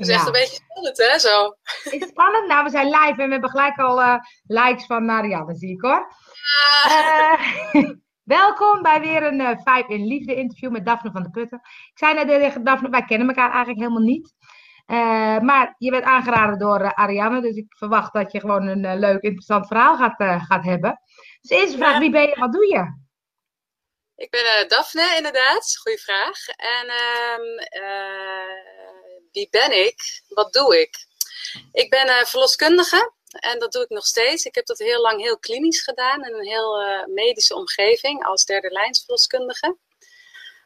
Het is echt een beetje spannend, hè, zo. Is het spannend? Nou, we zijn live en we hebben gelijk al uh, likes van Marianne, zie ik hoor. Uh, welkom bij weer een uh, Vijf in Liefde interview met Daphne van de Putten. Ik zei net tegen Daphne, wij kennen elkaar eigenlijk helemaal niet. maar je bent aangeraden door Ariane, dus ik verwacht dat je gewoon een leuk, interessant verhaal gaat, gaat hebben. Dus eerste vraag, wie ben je wat doe je? Ik ben Daphne, inderdaad. Goeie vraag. En ehm, wie ben ik? Wat doe ik? Ik ben uh, verloskundige en dat doe ik nog steeds. Ik heb dat heel lang heel klinisch gedaan in een heel uh, medische omgeving als derde lijns verloskundige.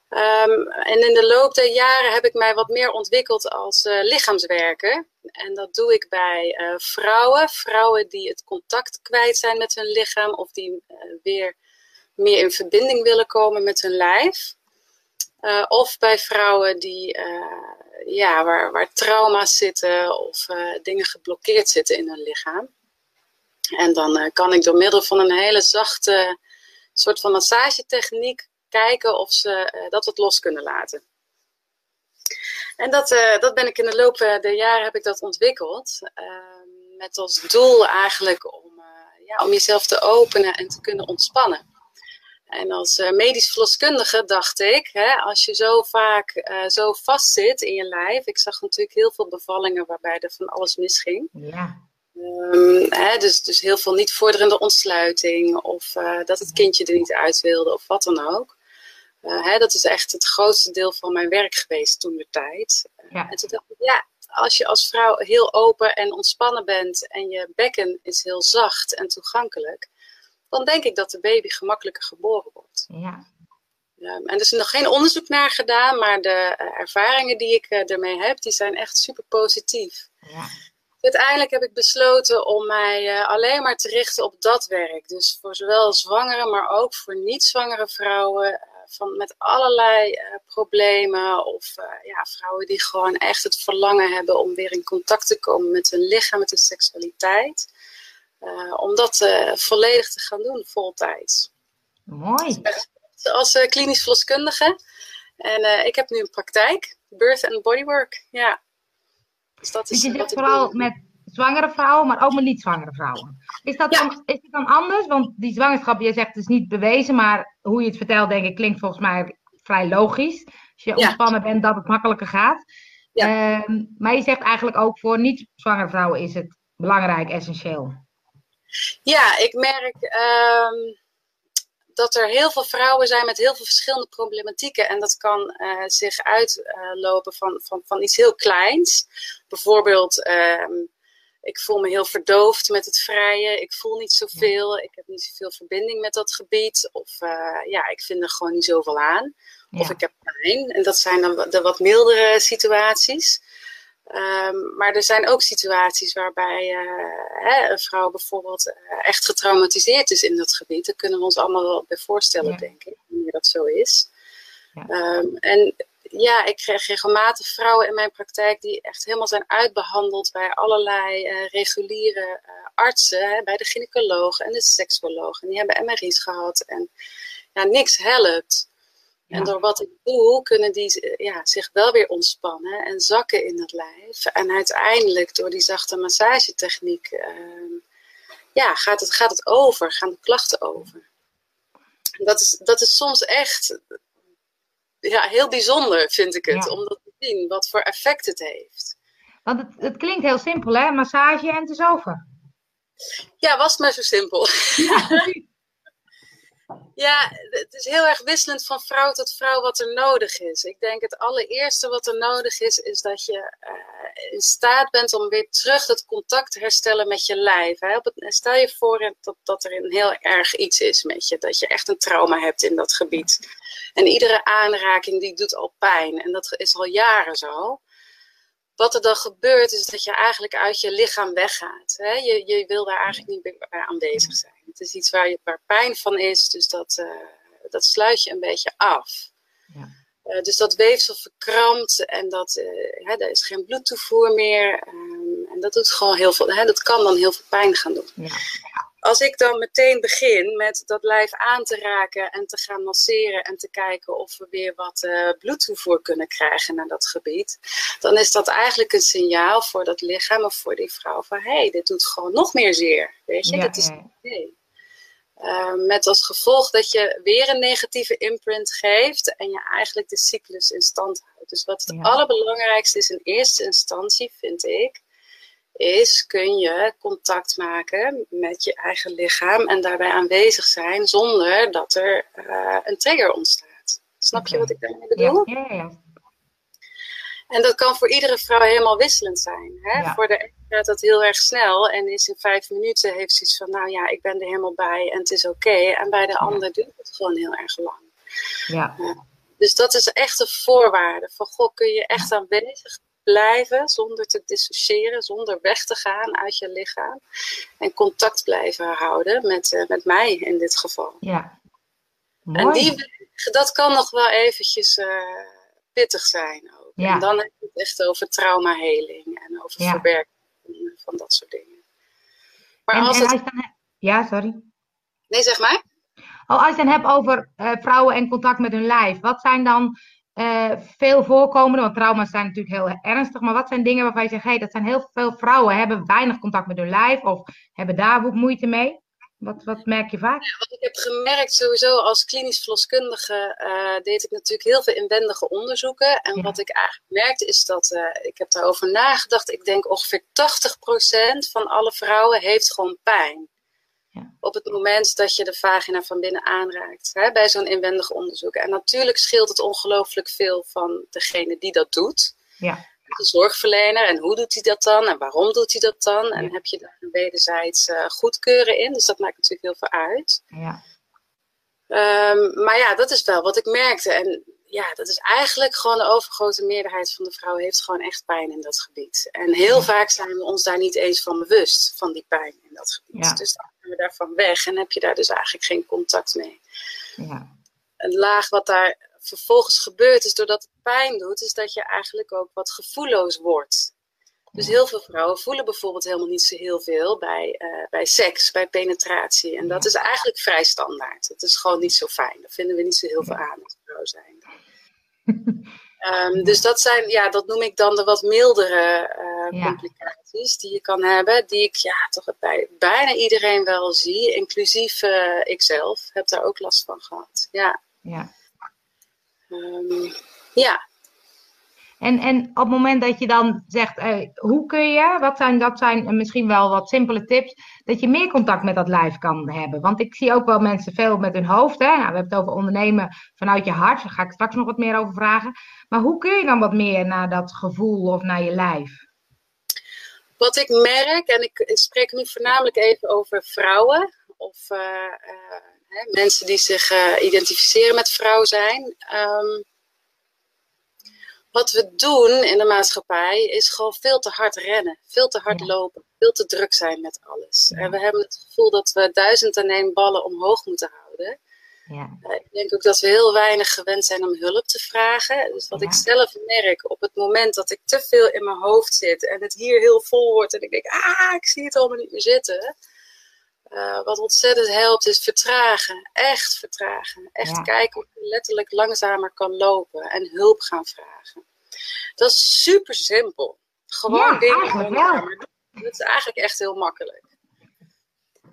Um, en in de loop der jaren heb ik mij wat meer ontwikkeld als uh, lichaamswerker. En dat doe ik bij vrouwen. Vrouwen die het contact kwijt zijn met hun lichaam of die weer meer in verbinding willen komen met hun lijf. Of bij vrouwen die ja, waar, waar trauma's zitten of uh, dingen geblokkeerd zitten in hun lichaam. En dan kan ik door middel van een hele zachte soort van massagetechniek kijken of ze dat wat los kunnen laten. En dat, dat ben ik in de loop der jaren heb ik dat ontwikkeld. Met als doel eigenlijk om, ja, om jezelf te openen en te kunnen ontspannen. En als uh, medisch verloskundige dacht ik, hè, als je zo vaak uh, zo vastzit in je lijf. Ik zag natuurlijk heel veel bevallingen waarbij er van alles misging. Ja. Um, hè, dus, dus heel veel niet vorderende ontsluiting. Of uh, dat het kindje er niet uit wilde of wat dan ook. Hè, dat is echt het grootste deel van mijn werk geweest toen de tijd. Ja. En toen dacht ik, ja, als je als vrouw heel open en ontspannen bent. En je bekken is heel zacht en toegankelijk dan denk ik dat de baby gemakkelijker geboren wordt. Ja. en er is nog geen onderzoek naar gedaan, maar de eh, ervaringen die ik uh, ermee heb, die zijn echt super positief. Ja. Uiteindelijk heb ik besloten om mij uh, alleen maar te richten op dat werk. Dus voor zowel zwangere, maar ook voor niet-zwangere vrouwen van, met allerlei problemen. Of ja, vrouwen die gewoon echt het verlangen hebben om weer in contact te komen met hun lichaam, met hun seksualiteit. Uh, om dat uh, volledig te gaan doen, voltijds. Mooi. Als uh, klinisch verloskundige. En ik heb nu een praktijk, birth and bodywork. Ja. Dus dat is dus je zit vooral met zwangere vrouwen, maar ook met niet-zwangere vrouwen. Is dat, dan, is dan anders? Want die zwangerschap, je zegt, is niet bewezen, maar hoe je het vertelt, denk ik, klinkt volgens mij vrij logisch. Als je ontspannen bent, dat het makkelijker gaat. Ja. Ehm, maar je zegt eigenlijk ook voor niet-zwangere vrouwen is het belangrijk, essentieel. Ja, ik merk um, dat er heel veel vrouwen zijn met heel veel verschillende problematieken. En dat kan uh, zich uitlopen uh, van, van, van iets heel kleins. Bijvoorbeeld, um, ik voel me heel verdoofd met het vrije. Ik voel niet zoveel. Ik heb niet zoveel verbinding met dat gebied. Of uh, ja, ik vind er gewoon niet zoveel aan. Ja. Of ik heb pijn. En dat zijn dan de wat mildere situaties. Um, maar er zijn ook situaties waarbij uh, hè, een vrouw bijvoorbeeld uh, echt getraumatiseerd is in dat gebied. Daar kunnen we ons allemaal wel bij voorstellen, ja. denk ik, hoe dat zo is. Ja. Um, en ja, ik krijg regelmatig vrouwen in mijn praktijk die echt helemaal zijn uitbehandeld bij allerlei uh, reguliere artsen, hè, bij de gynaecoloog en de seksuoloog. En die hebben MRI's gehad en ja, niks helpt. En door wat ik doe, kunnen die eh, ja, zich wel weer ontspannen en zakken in het lijf. En uiteindelijk, door die zachte massagetechniek, uh, ja, gaat, het, gaat het over, gaan de klachten over. Dat is, dat is soms echt ja, heel bijzonder, vind ik het, om dat te zien, wat voor effect het heeft. Want het, het klinkt heel simpel, hè? Massage en het is over. Ja, was het maar zo simpel. Ja, Ja, het is heel erg wisselend van vrouw tot vrouw wat er nodig is. Ik denk het allereerste wat er nodig is, is dat je uh, in staat bent om weer terug het contact te herstellen met je lijf. Hè. Stel je voor dat, dat er een heel erg iets is met je, dat je echt een trauma hebt in dat gebied. En iedere aanraking die doet al pijn en dat is al jaren zo wat er dan gebeurt, is dat je eigenlijk uit je lichaam weggaat. Hè? Je, je wil daar eigenlijk niet bij aanwezig zijn. Het is iets waar, je, waar pijn van is, dus dat, uh, dat sluit je een beetje af. Ja. Uh, dus dat weefsel verkrampt en dat, uh, hè, er is geen bloedtoevoer meer. Um, en dat doet gewoon heel veel, hè, dat kan dan heel veel pijn gaan doen. Ja. Als ik dan meteen begin met dat lijf aan te raken en te gaan masseren en te kijken of we weer wat uh, bloedtoevoer kunnen krijgen naar dat gebied, dan is dat eigenlijk een signaal voor dat lichaam of voor die vrouw van hé, hey, dit doet gewoon nog meer zeer. Weet je, ja, dat is idee. Uh, met als gevolg dat je weer een negatieve imprint geeft en je eigenlijk de cyclus in stand houdt. Dus wat het allerbelangrijkste is in eerste instantie, vind ik, is kun je contact maken met je eigen lichaam en daarbij aanwezig zijn zonder dat er uh, een trigger ontstaat. Snap je wat ik daarmee bedoel? Ja, ja, ja. En dat kan voor iedere vrouw helemaal wisselend zijn. Hè? Ja. Voor de ene gaat dat heel erg snel en is in vijf minuten heeft ze iets van, nou ja, ik ben er helemaal bij en het is oké. En bij de ander duurt het gewoon heel erg lang. Ja. Uh, dus dat is echt een voorwaarde. Van, goh, kun je echt aanwezig blijven zonder te dissociëren, zonder weg te gaan uit je lichaam. En contact blijven houden met, uh, met mij in dit geval. Ja. Mooi. En die, dat kan nog wel eventjes uh, pittig zijn ook. Ja. En dan heb je het echt over traumaheling en over ja. verwerking van dat soort dingen. Maar en, als en het... dan... Ja, sorry. Nee, zeg maar. Oh, als je het dan hebt over uh, vrouwen en contact met hun lijf, wat zijn dan uh, veel voorkomende, want trauma's zijn natuurlijk heel ernstig, maar wat zijn dingen waarvan je zegt, hey, dat zijn heel veel vrouwen, hebben weinig contact met hun lijf of hebben daar moeite mee? Wat, wat merk je vaak? Ja, wat ik heb gemerkt sowieso als klinisch verloskundige uh, deed ik natuurlijk heel veel inwendige onderzoeken. En ja. wat ik eigenlijk merkte is dat, uh, ik heb daarover nagedacht, ik denk ongeveer 80% van alle vrouwen heeft gewoon pijn. Ja. Op het moment dat je de vagina van binnen aanraakt, hè, bij zo'n inwendig onderzoek. En natuurlijk scheelt het ongelooflijk veel van degene die dat doet. Ja. De zorgverlener en hoe doet hij dat dan en waarom doet hij dat dan? En heb je daar een wederzijds uh, goedkeuren in? Dus dat maakt natuurlijk heel veel uit. Ja. Um, maar ja, dat is wel wat ik merkte. En ja, dat is eigenlijk gewoon de overgrote meerderheid van de vrouwen heeft gewoon echt pijn in dat gebied. En heel vaak zijn we ons daar niet eens van bewust, van die pijn in dat gebied. Ja. Dus dan gaan we daarvan weg en heb je daar dus eigenlijk geen contact mee. Ja. Een laag wat daar vervolgens gebeurt is doordat het pijn doet, is dat je eigenlijk ook wat gevoelloos wordt. Dus heel veel vrouwen voelen bijvoorbeeld helemaal niet zo heel veel bij, uh, bij seks, bij penetratie. En dat is eigenlijk vrij standaard. Dat is gewoon niet zo fijn. Daar vinden we niet zo heel veel aan als vrouw zijn. Um, dus dat zijn, ja, dat noem ik dan de wat mildere uh, ja. complicaties die je kan hebben. Die ik ja, toch bij bijna iedereen wel zie. Inclusief uh, ikzelf heb daar ook last van gehad. Ja. Ja. Um, ja. En, en op het moment dat je dan zegt, uh, hoe kun je, wat zijn, dat zijn misschien wel wat simpele tips, dat je meer contact met dat lijf kan hebben. Want ik zie ook wel mensen veel met hun hoofd. Hè? Nou, we hebben het over ondernemen vanuit je hart, daar ga ik straks nog wat meer over vragen. Maar hoe kun je dan wat meer naar dat gevoel of naar je lijf? Wat ik merk, en ik, spreek nu voornamelijk even over vrouwen of uh, hè, mensen die zich identificeren met vrouw zijn. Um, wat we doen in de maatschappij is gewoon veel te hard rennen, veel te hard ja. lopen, veel te druk zijn met alles. Ja. En we hebben het gevoel dat we duizend en één ballen omhoog moeten houden. Ja. Uh, ik denk ook dat we heel weinig gewend zijn om hulp te vragen. Dus wat ik zelf merk op het moment dat ik te veel in mijn hoofd zit en het hier heel vol wordt en ik denk, ah, ik zie het allemaal niet meer zitten. Uh, wat ontzettend helpt is vertragen. Echt vertragen. Echt kijken of je letterlijk langzamer kan lopen en hulp gaan vragen. Dat is super simpel. Gewoon ja, dingen langzamer doen. Dat is eigenlijk echt heel makkelijk.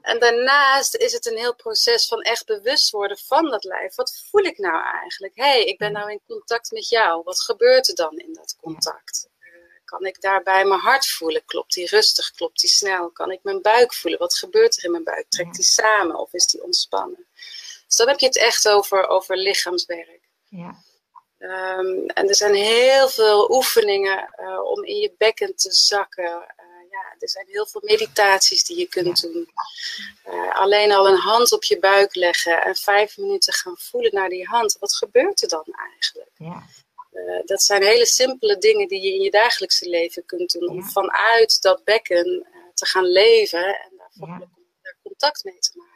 En daarnaast is het een heel proces van echt bewust worden van dat lijf. Wat voel ik nou eigenlijk? Hé, hey, ik ben nou in contact met jou. Wat gebeurt er dan in dat contact? Kan ik daarbij mijn hart voelen? Klopt die rustig? Klopt die snel? Kan ik mijn buik voelen? Wat gebeurt er in mijn buik? Trekt die samen of is die ontspannen? Dus dan heb je het echt over, over lichaamswerk. Ja. Um, en er zijn heel veel oefeningen uh, om in je bekken te zakken. Uh, ja, er zijn heel veel meditaties die je kunt ja. doen. Uh, alleen al een hand op je buik leggen en vijf minuten gaan voelen naar die hand. Wat gebeurt er dan eigenlijk? Ja. Uh, dat zijn hele simpele dingen die je in je dagelijkse leven kunt doen. Om ja. vanuit dat bekken uh, te gaan leven en daar ja. contact mee te maken.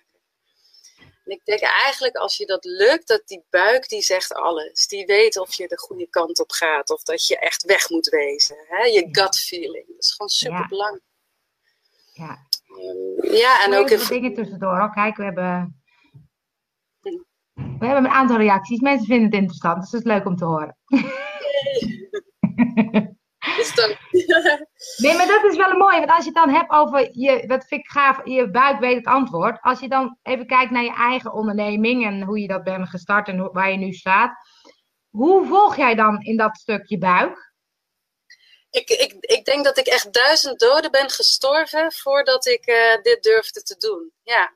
En ik denk eigenlijk als je dat lukt, dat die buik die zegt alles. Die weet of je de goede kant op gaat of dat je echt weg moet wezen. Hè? Je gut feeling. Dat is gewoon super belangrijk. Ja. Ehm, ja, en ook... Even dingen tussendoor. Oh, kijk, we hebben... We hebben een aantal reacties. Mensen vinden het interessant, dus het is leuk om te horen. nee, maar dat is wel mooi. Want als je het dan hebt over je, dat vind ik gaaf, je buik weet het antwoord. Als je dan even kijkt naar je eigen onderneming en hoe je dat bent gestart en waar je nu staat. Hoe volg jij dan in dat stukje buik? Ik, ik, ik denk dat ik echt duizend doden ben gestorven voordat ik uh, dit durfde te doen. Ja,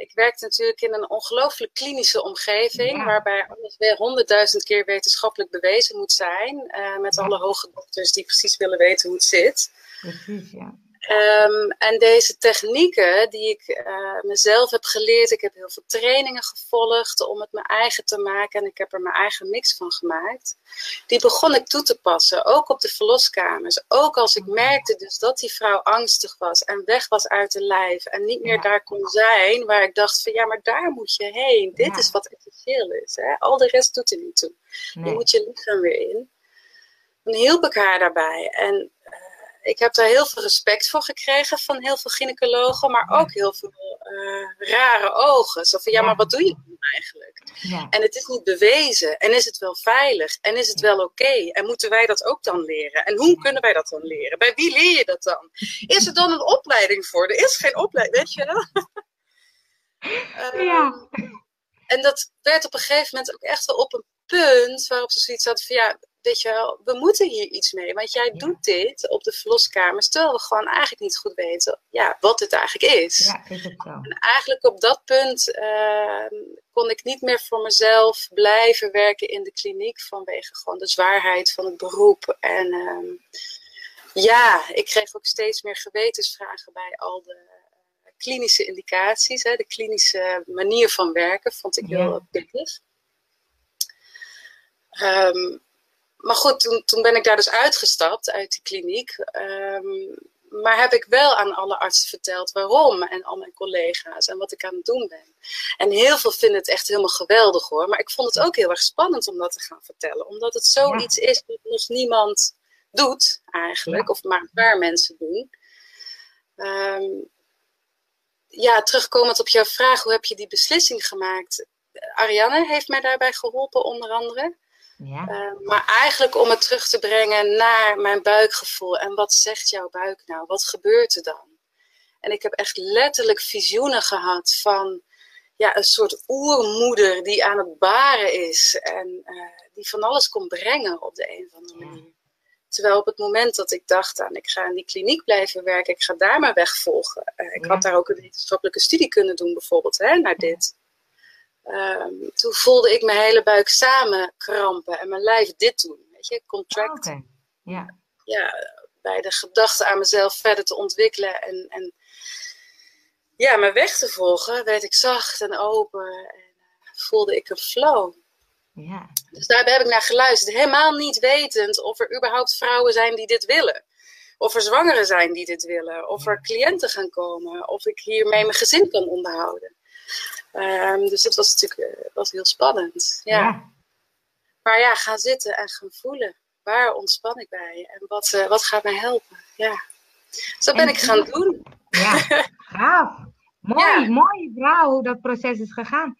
ik werkte natuurlijk in een ongelooflijk klinische omgeving, waarbij alles weer honderdduizend keer wetenschappelijk bewezen moet zijn, uh, met alle hoge dokters die precies willen weten hoe het zit. Precies, ja. Um, en deze technieken die ik uh, mezelf heb geleerd, ik heb heel veel trainingen gevolgd om het mijn eigen te maken en ik heb er mijn eigen mix van gemaakt. Die begon ik toe te passen, ook op de verloskamers. Ook als ik merkte dus dat die vrouw angstig was en weg was uit de lijf en niet meer daar kon zijn, waar ik dacht van ja, maar daar moet je heen. Dit is wat essentieel is. Hè? Al de rest doet er niet toe. Nee. Je moet je lichaam weer in. Dan hielp ik haar daarbij. En ik heb daar heel veel respect voor gekregen van heel veel gynaecologen, maar ook heel veel uh, rare ogen. Zo van, ja, maar wat doe je dan eigenlijk? Ja. En het is niet bewezen. En is het wel veilig? En is het wel oké? En moeten wij dat ook dan leren? En hoe kunnen wij dat dan leren? Bij wie leer je dat dan? Is er dan een opleiding voor? Er is geen opleiding, weet je wel? ja. Ehm, en dat werd op een gegeven moment ook echt wel op een punt waarop ze zoiets hadden van ja, weet je wel, we moeten hier iets mee. Want jij doet dit op de verloskamers, terwijl we gewoon eigenlijk niet goed weten ja, wat het eigenlijk is. Ja, is het zo. En eigenlijk op dat punt ehm, kon ik niet meer voor mezelf blijven werken in de kliniek vanwege gewoon de zwaarheid van het beroep. En ehm, ja, ik kreeg ook steeds meer gewetensvragen bij al de eh, klinische indicaties. Hè, de klinische manier van werken vond ik heel pittig. Um, maar goed, toen, toen ben ik daar dus uitgestapt uit die kliniek. Ehm, maar heb ik wel aan alle artsen verteld waarom en al mijn collega's en wat ik aan het doen ben. En heel veel vinden het echt helemaal geweldig hoor. Maar ik vond het ook heel erg spannend om dat te gaan vertellen. Omdat het zoiets is wat nog niemand doet eigenlijk. Of maar een paar mensen doen. Ehm, ja, terugkomend op jouw vraag, hoe heb je die beslissing gemaakt? Ariane heeft mij daarbij geholpen onder andere. Ja. Uh, maar eigenlijk om het terug te brengen naar mijn buikgevoel. En wat zegt jouw buik nou? Wat gebeurt er dan? En ik heb echt letterlijk visioenen gehad van ja, een soort oermoeder die aan het baren is. En uh, die van alles kon brengen op de een of andere manier. Terwijl op het moment dat ik dacht aan, ik ga in die kliniek blijven werken, ik ga daar mijn weg volgen. Uh, ik had daar ook een wetenschappelijke studie kunnen doen bijvoorbeeld, hè, naar dit. Um, toen voelde ik mijn hele buik samen krampen en mijn lijf dit doen. Weet je, contract. Oh, ja. ja, bij de gedachte aan mezelf verder te ontwikkelen en, en ja, mijn weg te volgen, werd ik zacht en open en uh, voelde ik een flow. Ja. Dus daar heb ik naar geluisterd, helemaal niet wetend of er überhaupt vrouwen zijn die dit willen. Of er zwangeren zijn die dit willen. Of er cliënten gaan komen. Of ik hiermee mijn gezin kan onderhouden. Um, dus dat was natuurlijk uh, was heel spannend. Ja. Maar ja, gaan zitten en gaan voelen. Waar ontspan ik bij? En wat, uh, wat gaat mij helpen? Ja. Dus dat ben ik gaan doen. Ja, gaaf. Mooi, mooi verhaal hoe dat proces is gegaan.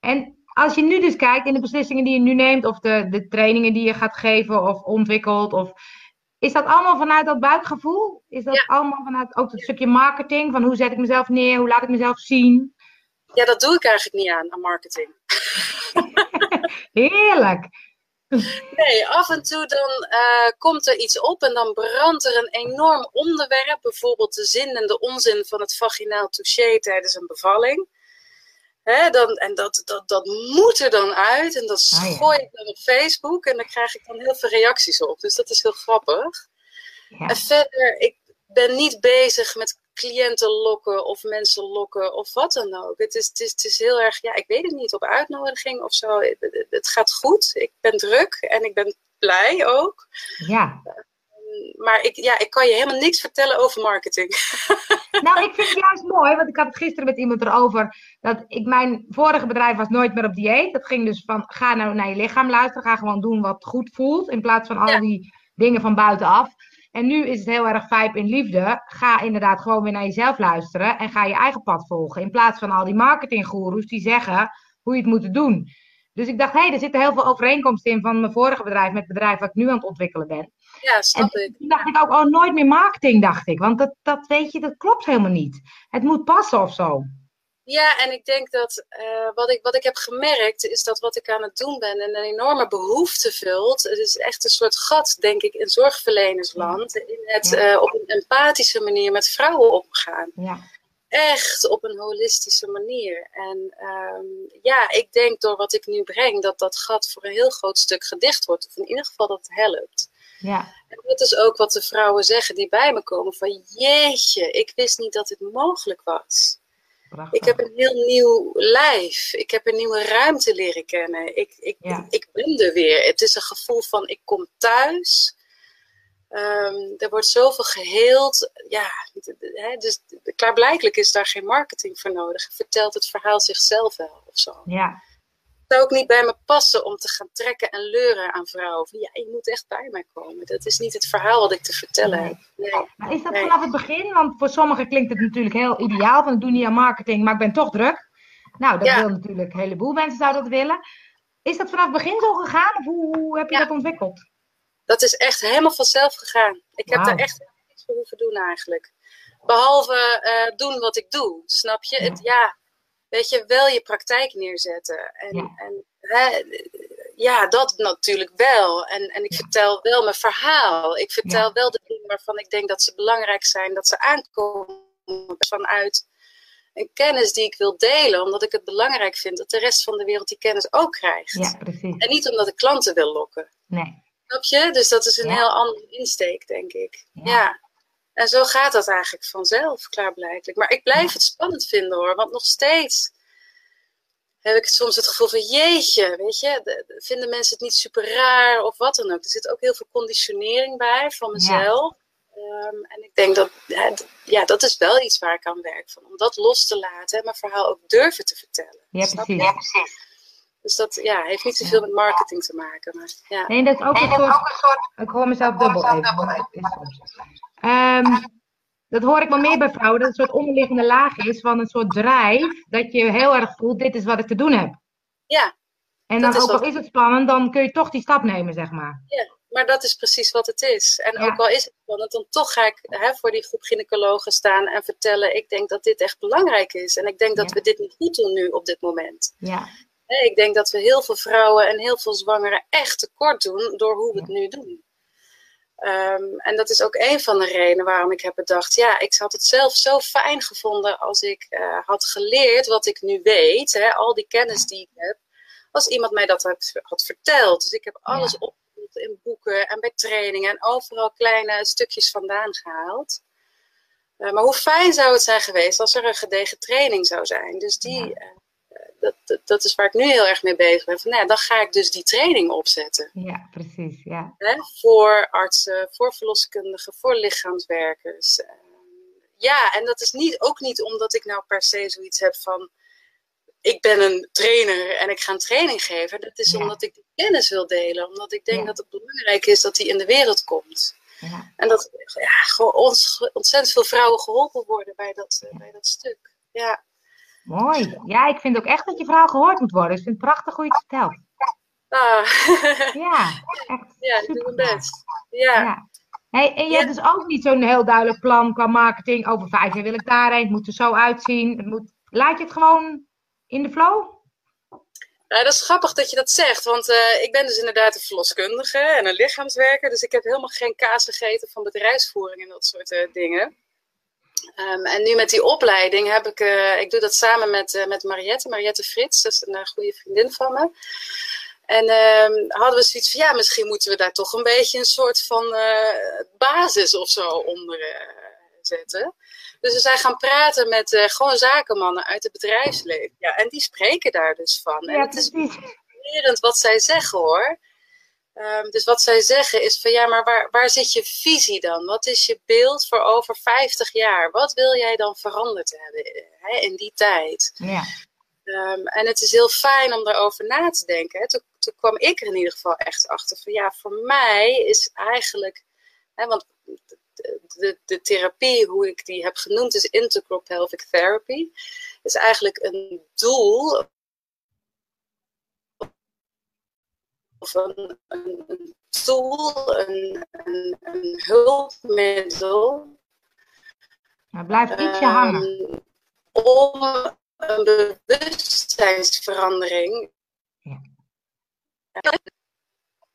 En als je nu dus kijkt in de beslissingen die je nu neemt, of de, de trainingen die je gaat geven of ontwikkelt, of, is dat allemaal vanuit dat buikgevoel? Is dat allemaal vanuit ook het stukje marketing? Van hoe zet ik mezelf neer? Hoe laat ik mezelf zien? Ja, dat doe ik eigenlijk niet aan, aan marketing. Heerlijk. Nee, af en toe dan uh, komt er iets op en dan brandt er een enorm onderwerp. Bijvoorbeeld de zin en de onzin van het vaginaal touché tijdens een bevalling. Hè, dan, en dat, dat, dat moet er dan uit en dat ah, gooi ik dan op Facebook en daar krijg ik dan heel veel reacties op. Dus dat is heel grappig. Ja. En verder, ik ben niet bezig met cliënten lokken of mensen lokken of wat dan ook. Het is, het is, het is heel erg, ja, ik weet het niet, op uitnodiging of zo. Het, het gaat goed. Ik ben druk en ik ben blij ook. Ja. Ehm, maar ik, ja, ik kan je helemaal niks vertellen over marketing. Nou, ik vind het juist mooi, want ik had het gisteren met iemand erover. Dat ik, mijn vorige bedrijf was nooit meer op dieet. Dat ging dus van, ga nou naar je lichaam luisteren. Ga gewoon doen wat goed voelt. In plaats van al die dingen van buitenaf. En nu is het heel erg vibe in liefde. Ga inderdaad gewoon weer naar jezelf luisteren en ga je eigen pad volgen. In plaats van al die marketinggoeroes die zeggen hoe je het moet doen. Dus ik dacht, hé, hey, er zitten heel veel overeenkomsten in van mijn vorige bedrijf met het bedrijf wat ik nu aan het ontwikkelen ben. Ja, snap en ik. Toen dacht ik ook, oh, nooit meer marketing, dacht ik. Want dat, dat weet je, dat klopt helemaal niet. Het moet passen of zo. Ja, en ik denk dat uh, wat, ik, wat ik heb gemerkt is dat wat ik aan het doen ben een enorme behoefte vult. Het is echt een soort gat, denk ik, in zorgverlenersland. In het uh, op een empathische manier met vrouwen omgaan. Ja. Echt op een holistische manier. En um, ja, ik denk door wat ik nu breng, dat dat gat voor een heel groot stuk gedicht wordt. Of in ieder geval dat het helpt. Ja. En dat is ook wat de vrouwen zeggen die bij me komen. Van jeetje, ik wist niet dat dit mogelijk was. Prachtig. Ik heb een heel nieuw lijf. Ik heb een nieuwe ruimte leren kennen. Ik, ik, Ja. ik ben er weer. Het is een gevoel van ik kom thuis. Ehm, er wordt zoveel geheeld. Ja, hè, dus klaarblijkelijk is daar geen marketing voor nodig. Vertelt het verhaal zichzelf wel of zo. Ja. Zou ook niet bij me passen om te gaan trekken en leuren aan vrouwen. Van, ja, je moet echt bij mij komen. Dat is niet het verhaal wat ik te vertellen heb. Nee. Maar is dat Nee. vanaf het begin? Want voor sommigen klinkt het natuurlijk heel ideaal. Van ik doe niet aan marketing, maar ik ben toch druk. Nou, dat Ja. wil natuurlijk een heleboel mensen zouden dat willen. Is dat vanaf het begin zo gegaan? Of hoe, heb je Ja. dat ontwikkeld? Dat is echt helemaal vanzelf gegaan. Ik heb daar echt niks voor hoeven doen eigenlijk. Behalve eh, doen wat ik doe, snap je? Ja. Het, ja, weet je, wel je praktijk neerzetten. En, Ja. en hè, ja, dat natuurlijk wel. En, en ik Ja. vertel wel mijn verhaal. Ik vertel Ja. wel de dingen waarvan ik denk dat ze belangrijk zijn, dat ze aankomen vanuit een kennis die ik wil delen, omdat ik het belangrijk vind dat de rest van de wereld die kennis ook krijgt. Ja, precies. En niet omdat ik klanten wil lokken. Nee. Snap je? Dus dat is een heel andere insteek, denk ik. Ja. En zo gaat dat eigenlijk vanzelf, klaarblijkelijk. Maar ik blijf het spannend vinden hoor, want nog steeds heb ik soms het gevoel van jeetje, weet je, de- de- vinden mensen het niet super raar of wat dan ook. Er zit ook heel veel conditionering bij van mezelf. Ehm, en ik denk dat, ja, dat is wel iets waar ik aan werk. Van, om dat los te laten en mijn verhaal ook durven te vertellen. Ja, Snap je? precies. Dus dat ja, heeft niet zoveel met marketing te maken. Maar, ja. Nee, dat is ook een soort... Ik hoor mezelf dubbel even. Ehm, dat hoor ik wel meer bij vrouwen. Dat het een soort onderliggende laag is van een soort drijf. Dat je heel erg voelt, dit is wat ik te doen heb. ja, En dan ook al is het spannend, dan kun je toch die stap nemen, zeg maar. Maar dat is precies wat het is. En Ja. ook al is het spannend, dan toch ga ik hè, voor die groep gynaecologen staan en vertellen: ik denk dat dit echt belangrijk is. En ik denk dat Ja. we dit niet goed doen nu op dit moment. Ja, Ik denk dat we heel veel vrouwen en heel veel zwangeren echt tekort doen door hoe we het nu doen. Ehm, en dat is ook een van de redenen waarom ik heb bedacht: ja, ik had het zelf zo fijn gevonden als ik eh, had geleerd wat ik nu weet, hè, al die kennis die ik heb, als iemand mij dat had, had verteld. Dus ik heb alles Ja. in boeken en bij trainingen en overal kleine stukjes vandaan gehaald. Eh, maar hoe fijn zou het zijn geweest als er een gedegen training zou zijn. Dus die, Ja. Dat, dat, dat is waar ik nu heel erg mee bezig ben. Van, nou ja, dan ga ik dus die training opzetten. ja, precies. Ja, Hè? Voor artsen, voor verloskundigen, voor lichaamswerkers. Eh, ja, en dat is niet, ook niet omdat ik nou per se zoiets heb van... Ik ben een trainer en ik ga een training geven. Dat is Ja. omdat ik die kennis wil delen. Omdat ik denk Ja. dat het belangrijk is dat die in de wereld komt. ja, En dat ja, gewoon ons, ontzettend veel vrouwen geholpen worden bij dat, eh, bij dat stuk. Ja. Mooi. Ja, ik vind ook echt dat je verhaal gehoord moet worden. Dus ik vind het prachtig hoe je het vertelt. Ah. Ja, echt ja, ik doe mijn best. Ja. Ja. Hey, en je Ja. hebt dus ook niet zo'n heel duidelijk plan qua marketing. Over vijf jaar wil ik daarheen. Het moet er zo uitzien. Het moet... Laat je het gewoon in de flow? Nou, dat is grappig dat je dat zegt, want eh, ik ben dus inderdaad een verloskundige en een lichaamswerker. Dus ik heb helemaal geen kaas gegeten van bedrijfsvoering en dat soort eh, dingen. Ehm, en nu met die opleiding heb ik, eh, ik doe dat samen met, eh, met Mariette, Mariette Frits, dat is een eh, goede vriendin van me. En ehm, hadden we zoiets van, ja, misschien moeten we daar toch een beetje een soort van basis of zo onder zetten. Dus we zijn gaan praten met gewoon zakenmannen uit het bedrijfsleven. Ja, en die spreken daar dus van. En Ja, het is fascinerend wat zij zeggen hoor. Ehm, dus wat zij zeggen is van ja, maar waar, waar zit je visie dan? Wat is je beeld voor over 50 jaar? Wat wil jij dan veranderd hebben hè, in die tijd? Ja, Ehm, en het is heel fijn om daarover na te denken. Hè. Toen, toen kwam ik er in ieder geval echt achter van ja, voor mij is eigenlijk, hè, want de, de therapie, hoe ik die heb genoemd, is Integral Pelvic Therapy. Is eigenlijk een doel of een, een, tool, een, een, een hulpmiddel. Nou, blijf ietsje um, hangen. Om een bewustzijnsverandering. Ja.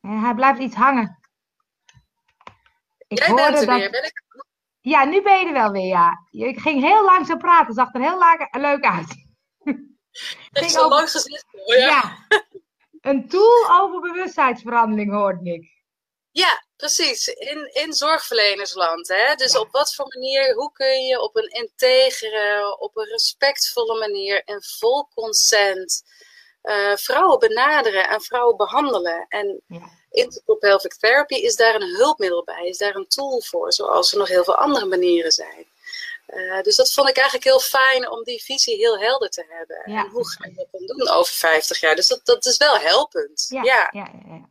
hij blijft iets hangen. Ik Jij bent er dat... weer, ben ik? Ja, nu ben je er wel weer, ja. Je ging heel langzaam praten, zag er heel leuk uit. Het is al lang gezegd hoor, ja. ja. Een tool over bewustzijnsverandering hoorde ik. Ja, precies. In, in zorgverlenersland. Hè? Dus op wat voor manier, hoe kun je op een integere, op een respectvolle manier en vol consent uh, vrouwen benaderen en vrouwen behandelen. En ja. Therapy is daar een hulpmiddel bij, is daar een tool voor, zoals er nog heel veel andere manieren zijn. Uh, dus dat vond ik eigenlijk heel fijn om die visie heel helder te hebben. En hoe ga je dat dan doen over 50 jaar? Dus dat, dat is wel helpend. Ja, ja. ja, ja.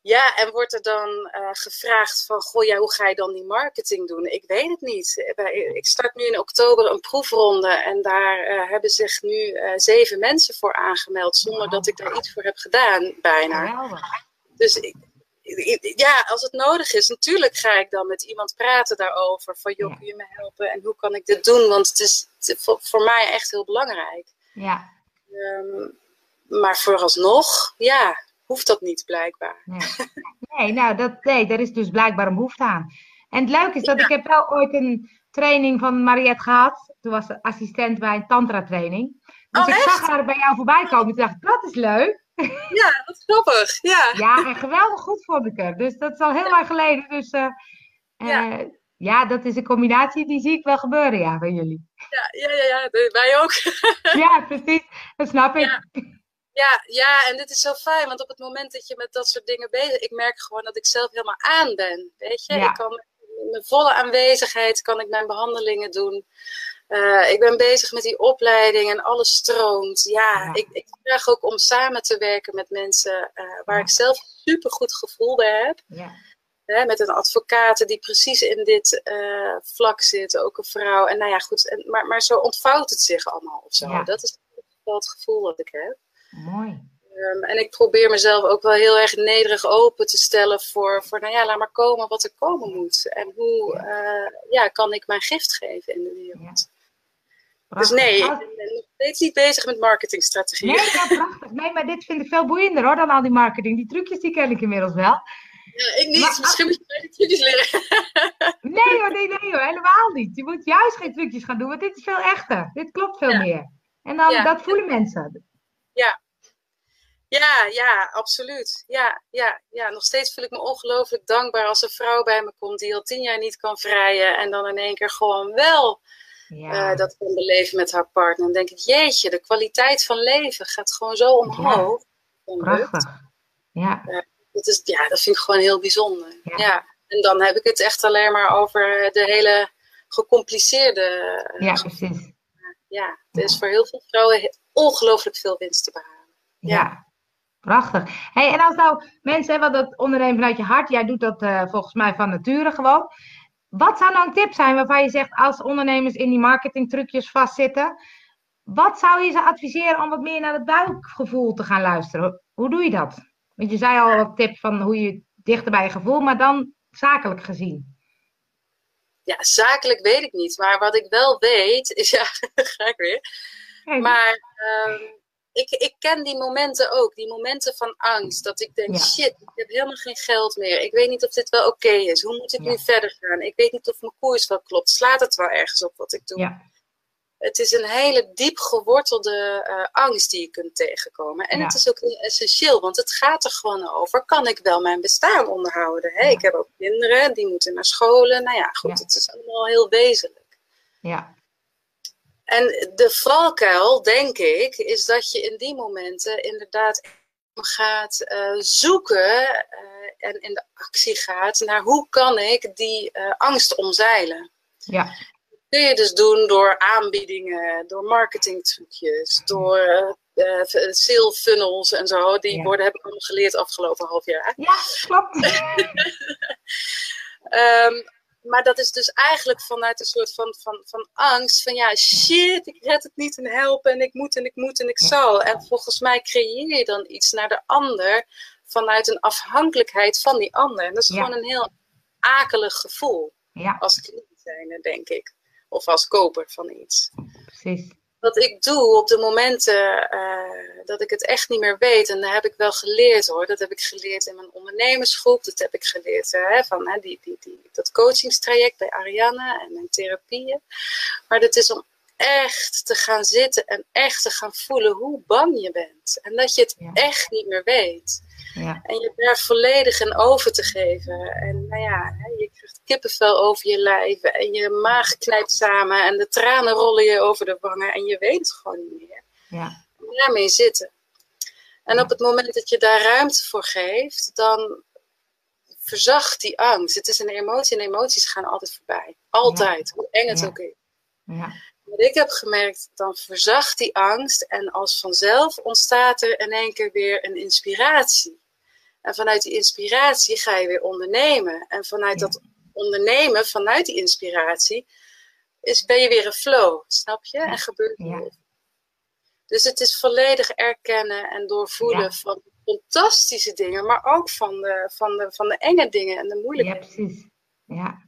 ja en wordt er dan uh, gevraagd van, goh, ja, hoe ga je dan die marketing doen? Ik weet het niet. Ik start nu in oktober een proefronde en daar uh, hebben zich nu zeven mensen voor aangemeld, zonder dat ik daar iets voor heb gedaan, bijna. Dus ik, ja, als het nodig is, natuurlijk ga ik dan met iemand praten daarover. Van joh, kun je me helpen en hoe kan ik dit doen? Want het is voor, mij echt heel belangrijk. Ja. Um, maar vooralsnog, ja, hoeft dat niet blijkbaar. Nee, nee nou, dat, nee, daar is dus blijkbaar een behoefte aan. En het leuke is dat ik heb wel ooit een training van Mariette gehad. Toen was ze assistent bij een tantra training. Dus oh, ik zag haar bij jou voorbij komen. Toen dacht ik, dat is leuk. Ja, dat is grappig. Ja, ja en geweldig goed vond ik er. Dus dat is al heel lang geleden. Dus uh, ja. Uh, ja, dat is een combinatie die zie ik wel gebeuren, ja, bij jullie. Ja, ja, ja, ja wij ook. ja, precies. Dat snap ik. Ja. Ja, ja, en dit is zo fijn, want op het moment dat je met dat soort dingen bezig ik merk gewoon dat ik zelf helemaal aan ben. Weet je, ja. ik kan met mijn volle aanwezigheid kan ik mijn behandelingen doen. Uh, ik ben bezig met die opleiding en alles stroomt. Ja, Ik, ik vraag ook om samen te werken met mensen uh, waar ik zelf super goed gevoel bij heb. Ja. Hè, met een advocaat die precies in dit uh, vlak zit, ook een vrouw. En nou ja, goed, en, maar, maar zo ontvouwt het zich allemaal of zo. Dat is wel het gevoel dat ik heb. Mooi. Um, en ik probeer mezelf ook wel heel erg nederig open te stellen voor, voor nou ja, laat maar komen wat er komen moet. En hoe ja. ja kan ik mijn gift geven in de wereld. Dus nee, ik ben nog steeds niet bezig met marketingstrategieën. Nee, ja, prachtig. Nee, maar dit vind ik veel boeiender hoor dan al die marketing. Die trucjes die ken ik inmiddels wel. Ja, ik niet. Maar, Misschien moet je mij die trucjes leren. nee hoor, nee, nee hoor. Helemaal niet. Je moet juist geen trucjes gaan doen, want dit is veel echter. Dit klopt veel meer. En dan, dat voelen mensen. Ja. Ja, ja, absoluut. Ja, ja, ja, nog steeds voel ik me ongelooflijk dankbaar als een vrouw bij me komt die al tien jaar niet kan vrijen en dan in één keer gewoon wel ja. uh, dat kan beleven met haar partner. Dan denk ik, jeetje, de kwaliteit van leven gaat gewoon zo omhoog. Ja. Prachtig. Ja. Uh, dat, is, ja, dat vind ik gewoon heel bijzonder. Ja. En dan heb ik het echt alleen maar over de hele gecompliceerde. Ja, precies. ja, er is voor heel veel vrouwen ongelooflijk veel winst te behalen. Ja. Prachtig. Hey, en als nou mensen hebben dat ondernemen vanuit je hart, jij doet dat uh, volgens mij van nature gewoon. Wat zou nou een tip zijn waarvan je zegt als ondernemers in die marketingtrucjes vastzitten? Wat zou je ze adviseren om wat meer naar het buikgevoel te gaan luisteren? Hoe doe je dat? Want je zei al wat tip van hoe je dichter bij je gevoel, maar dan zakelijk gezien. Ja, zakelijk weet ik niet. Maar wat ik wel weet, is ja, ga ik weer. Maar um, ik, ik ken die momenten ook, die momenten van angst. Dat ik denk, shit, ik heb helemaal geen geld meer. Ik weet niet of dit wel oké is. Hoe moet ik nu verder gaan? Ik weet niet of mijn koers wel klopt. Slaat het wel ergens op wat ik doe? Ja. Het is een hele diep gewortelde uh, angst die je kunt tegenkomen. En het is ook essentieel, want het gaat er gewoon over. Kan ik wel mijn bestaan onderhouden? Hè? Ik heb ook kinderen, die moeten naar scholen. Nou ja, goed, het is allemaal heel wezenlijk. Ja. En de valkuil, denk ik, is dat je in die momenten inderdaad gaat uh, zoeken uh, en in de actie gaat naar hoe kan ik die uh, angst omzeilen. Ja. Dat kun je dus doen door aanbiedingen, door marketingtrucjes, door sale funnels en zo. Die ja. worden heb ik allemaal geleerd afgelopen half jaar. Ja, klopt. Ehm, maar dat is dus eigenlijk vanuit een soort van, van, van angst. Van ja, shit, ik red het niet en helpen en ik moet en ik moet en ik zal. En volgens mij creëer je dan iets naar de ander vanuit een afhankelijkheid van die ander. En dat is gewoon een heel akelig gevoel. Ja. Als cliënt zijn, denk ik. Of als koper van iets. Precies wat ik doe op de momenten uh, dat ik het echt niet meer weet, en dat heb ik wel geleerd hoor, dat heb ik geleerd in mijn ondernemersgroep, dat heb ik geleerd uh, van hè, die, die, die, dat coachingstraject bij Ariane en mijn therapieën. Maar dat is om echt te gaan zitten en echt te gaan voelen hoe bang je bent. En dat je het ja. echt niet meer weet. Ja. En je daar volledig in over te geven. En nou ja, je krijgt kippenvel over je lijf. En je maag knijpt samen. En de tranen rollen je over de wangen. En je weet het gewoon niet meer. Ja. En daarmee zitten. En op het moment dat je daar ruimte voor geeft, dan verzacht die angst. Het is een emotie en emoties gaan altijd voorbij. Altijd, hoe eng het ook is. Ja. Wat ik heb gemerkt, dan verzacht die angst en als vanzelf ontstaat er in één keer weer een inspiratie. En vanuit die inspiratie ga je weer ondernemen. En vanuit dat ondernemen, vanuit die inspiratie, is, ben je weer een flow, snap je? En gebeurt er ja. Dus het is volledig erkennen en doorvoelen van fantastische dingen, maar ook van de, van, de, van de enge dingen en de moeilijke Ja, precies. Ja.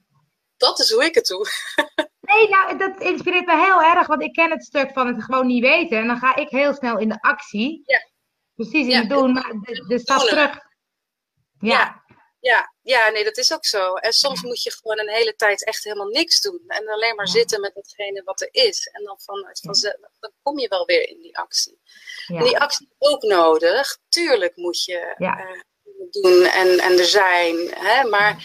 Dat is hoe ik het doe. Nee, nou, dat inspireert me heel erg, want ik ken het stuk van het gewoon niet weten. En dan ga ik heel snel in de actie. Ja. Precies, in Ja, het doen, maar de, de stap terug. Ja, Ja, ja, nee, dat is ook zo. En soms moet je gewoon een hele tijd echt helemaal niks doen. En alleen maar zitten met hetgene wat er is. En dan vanuit vanzelf, dan kom je wel weer in die actie. En die actie is ook nodig. Tuurlijk moet je eh, doen en, en er zijn. Hè? Maar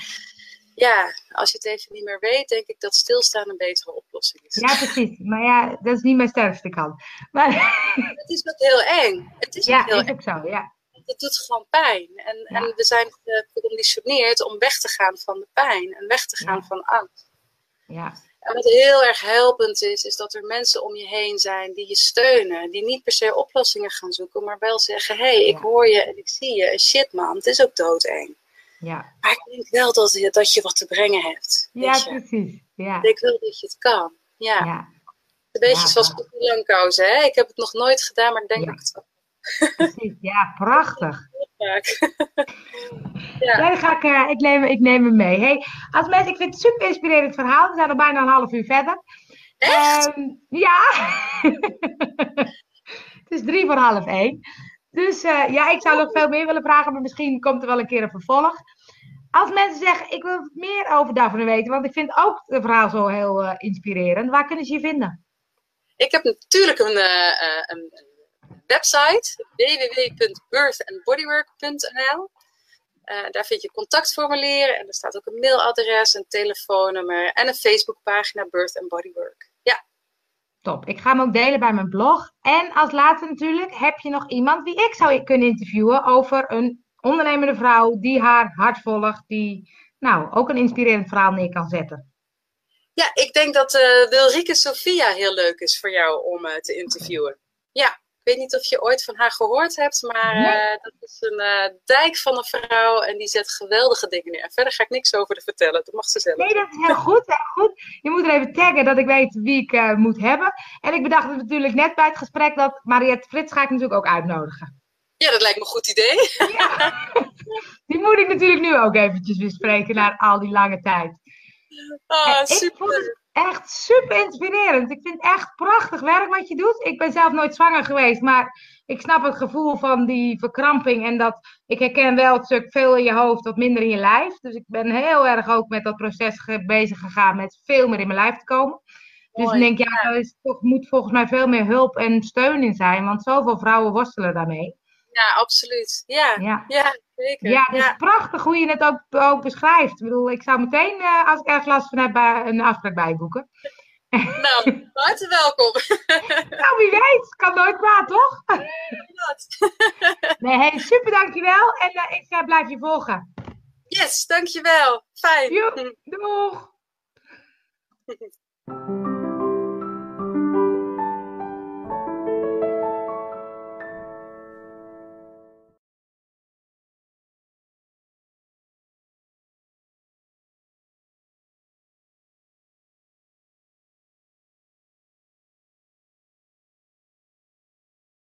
ja, als je het even niet meer weet, denk ik dat stilstaan een betere oplossing is. ja, precies. Maar ja, dat is niet mijn sterkste kant. Maar Het is ook heel eng. Het is ja, heel is eng. ook zo, ja. Het doet gewoon pijn. En, Ja. en we zijn geconditioneerd om weg te gaan van de pijn en weg te gaan Ja. van angst. Ja, En wat heel erg helpend is, is dat er mensen om je heen zijn die je steunen. Die niet per se oplossingen gaan zoeken, maar wel zeggen: hé, hey, ik hoor je en ik zie je. En shit man, het is ook doodeng. ja. Maar ik denk wel dat je, dat je wat te brengen hebt. Ja, precies. Ja, Ik wil dat je het kan. Ja, ja. een beetje Ja, zoals Langkous, hè. Ik heb het nog nooit gedaan, maar ik denk dat ik het wel precies. Ja, prachtig. ja. Ga ik, eh, ik, neem, ik neem hem mee. Hey, als mensen, ik vind het een super inspirerend verhaal. We zijn al bijna een half uur verder. Echt? Ehm, ja. het is drie voor half één. Dus eh, ja, ik zou nog veel meer willen vragen, maar misschien komt er wel een keer een vervolg. Als mensen zeggen, ik wil meer over Daphne weten, want ik vind ook het verhaal zo heel eh, inspirerend. Waar kunnen ze je vinden? Ik heb natuurlijk een, een, een website, www.birthandbodywork.nl. Eh, daar vind je contactformulier en er staat ook een mailadres, een telefoonnummer en een Facebookpagina Birth and Bodywork. Ja, Top. Ik ga hem ook delen bij mijn blog. En als laatste natuurlijk, heb je nog iemand die ik zou kunnen interviewen over een ondernemende vrouw die haar hart volgt, die nou ook een inspirerend verhaal neer kan zetten. ja ik denk dat eh Wilrike Sophia heel leuk is voor jou om eh, te interviewen. Ja, ik weet niet of je ooit van haar gehoord hebt, maar eh, dat is een eh, dijk van een vrouw en die zet geweldige dingen neer. Verder ga ik niks over te vertellen, dat mag ze zelf. Nee, dat is heel goed, heel goed. Je moet er even taggen dat ik weet wie ik eh, moet hebben. En ik bedacht natuurlijk net bij het gesprek dat Mariette Frits ga ik natuurlijk ook uitnodigen. Ja, dat lijkt me een goed idee. Die moet ik natuurlijk nu ook eventjes bespreken na al die lange tijd. Ah, super. vond het echt super inspirerend. Ik vind het echt prachtig werk wat je doet. Ik ben zelf nooit zwanger geweest, maar ik snap het gevoel van die verkramping. En dat ik herken wel het stuk veel in je hoofd, wat minder in je lijf. Dus ik ben heel erg ook met dat proces bezig gegaan met veel meer in mijn lijf te komen. Dus ik denk, ja, er is toch, moet volgens mij veel meer hulp en steun in zijn. Want zoveel vrouwen worstelen daarmee. Ja, absoluut. Ja, Ja. ja zeker. Ja, het is prachtig hoe je het ook, ook beschrijft. Ik bedoel, ik zou meteen, eh, als ik ergens last van heb, bij- een afspraak bijboeken. Nou, hartelijk welkom. Nou, wie weet. Kan nooit kwaad, toch? Nee, hey, super dankjewel. En eh, ik eh, blijf je volgen. Yes, dankjewel. Fijn. Doeg!